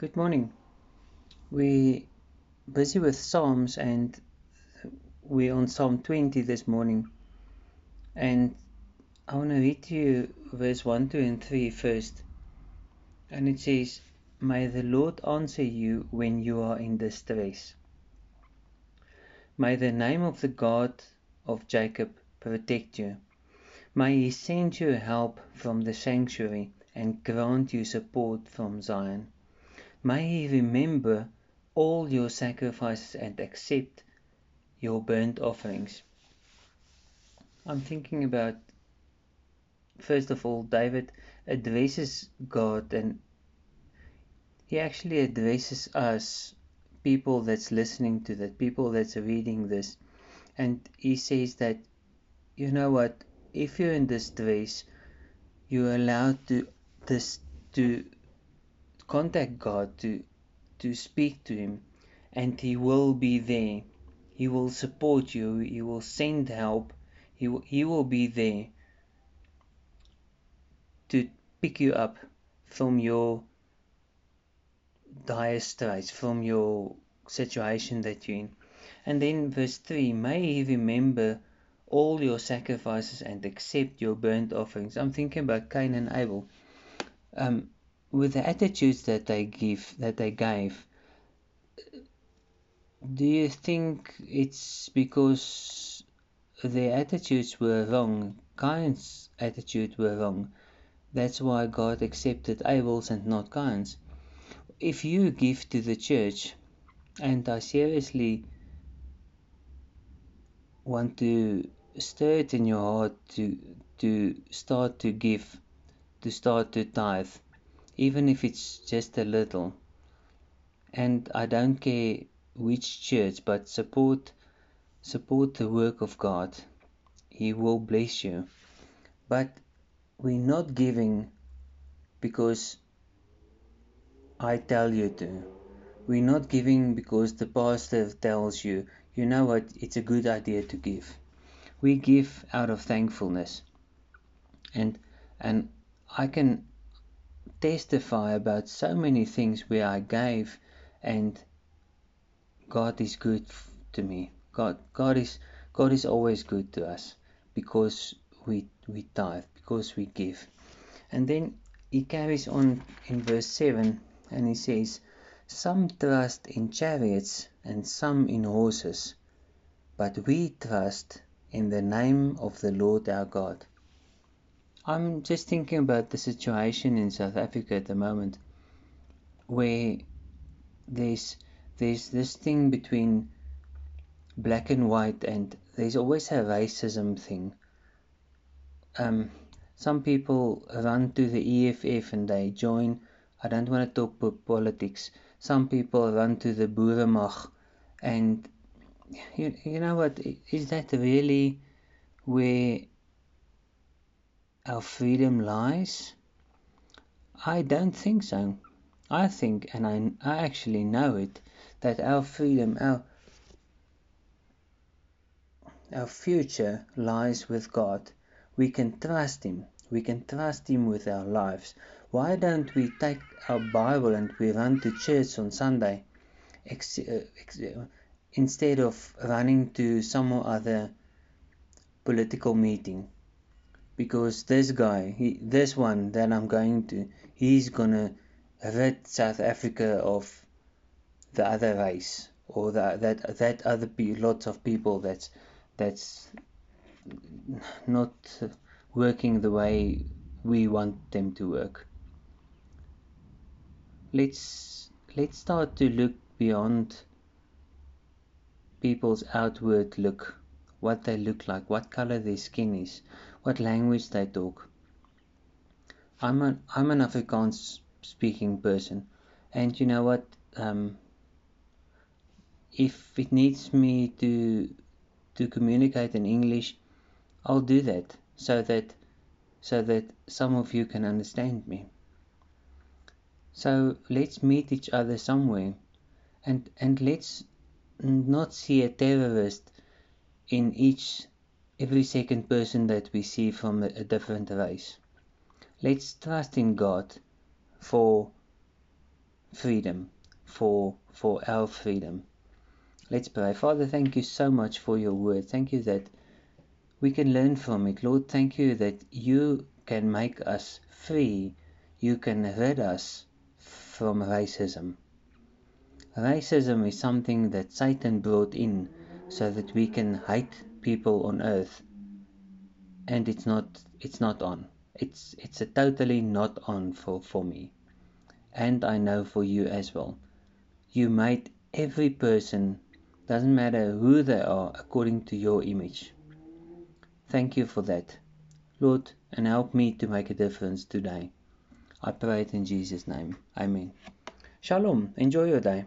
Good morning. We're busy with Psalms and we're on Psalm 20 this morning. And I want to read to you verse 1, 2, and 3 first. And it says, May the Lord answer you when you are in distress. May the name of the God of Jacob protect you. May he send you help from the sanctuary and grant you support from Zion. May he remember all your sacrifices and accept your burnt offerings. I'm thinking about, first of all, David addresses God and he actually addresses us, people that's listening to that, people that's reading this. And he says that, you know what, if you're in distress, you're allowed to this to contact God to to speak to him and he will be there he will support you he will send help he will, he will be there to pick you up from your dire straits from your situation that you're in and then verse 3 may he remember all your sacrifices and accept your burnt offerings. I'm thinking about Cain and Abel. Um, with the attitudes that they give, that they gave, do you think it's because their attitudes were wrong? Cain's attitude were wrong. That's why God accepted Abel's and not Cain's. If you give to the church, and I seriously want to stir it in your heart to to start to give, to start to tithe, even if it's just a little. And I don't care which church, but support support the work of God. He will bless you. But we're not giving because I tell you to. We're not giving because the pastor tells you, you know what, it's a good idea to give we give out of thankfulness and and i can testify about so many things where i gave and god is good to me god god is god is always good to us because we we tithe because we give and then he carries on in verse 7 and he says some trust in chariots and some in horses but we trust in the name of the Lord our God. I'm just thinking about the situation in South Africa at the moment where there's there's this thing between black and white and there's always a racism thing. Um, some people run to the EFF and they join. I don't want to talk politics. Some people run to the Boeremag and you, you know what is that really where our freedom lies? I don't think so. I think and i, I actually know it that our freedom our our future lies with god. We can trust him. We can trust him with our lives. Why don't we take our bible and we run to church on sunday? Uh, instead of running to some other political meeting because this guy he, this one that i'm going to he's gonna rid south africa of the other race or the, that that other pe- lots of people that's that's not working the way we want them to work. Let's let's start to look beyond people's outward look, what they look like, what color their skin is, what language they talk. I'm an I'm an Afrikaans speaking person, and you know what? Um, if it needs me to to communicate in English, I'll do that so that so that some of you can understand me. So let's meet each other somewhere, and and let's not see a terrorist in each every second person that we see from a, different race. Let's trust in God for freedom, for, for our freedom. Let's pray. Father, thank you so much for your word. Thank you that we can learn from it. Lord, thank you that you can make us free. You can rid us from racism. Racism is something that Satan brought in so that we can hate people on earth. And it's not it's not on. It's it's a totally not on for, for me. And I know for you as well. You made every person, doesn't matter who they are, according to your image. Thank you for that. Lord, and help me to make a difference today. I pray it in Jesus' name. Amen. Shalom. Enjoy your day.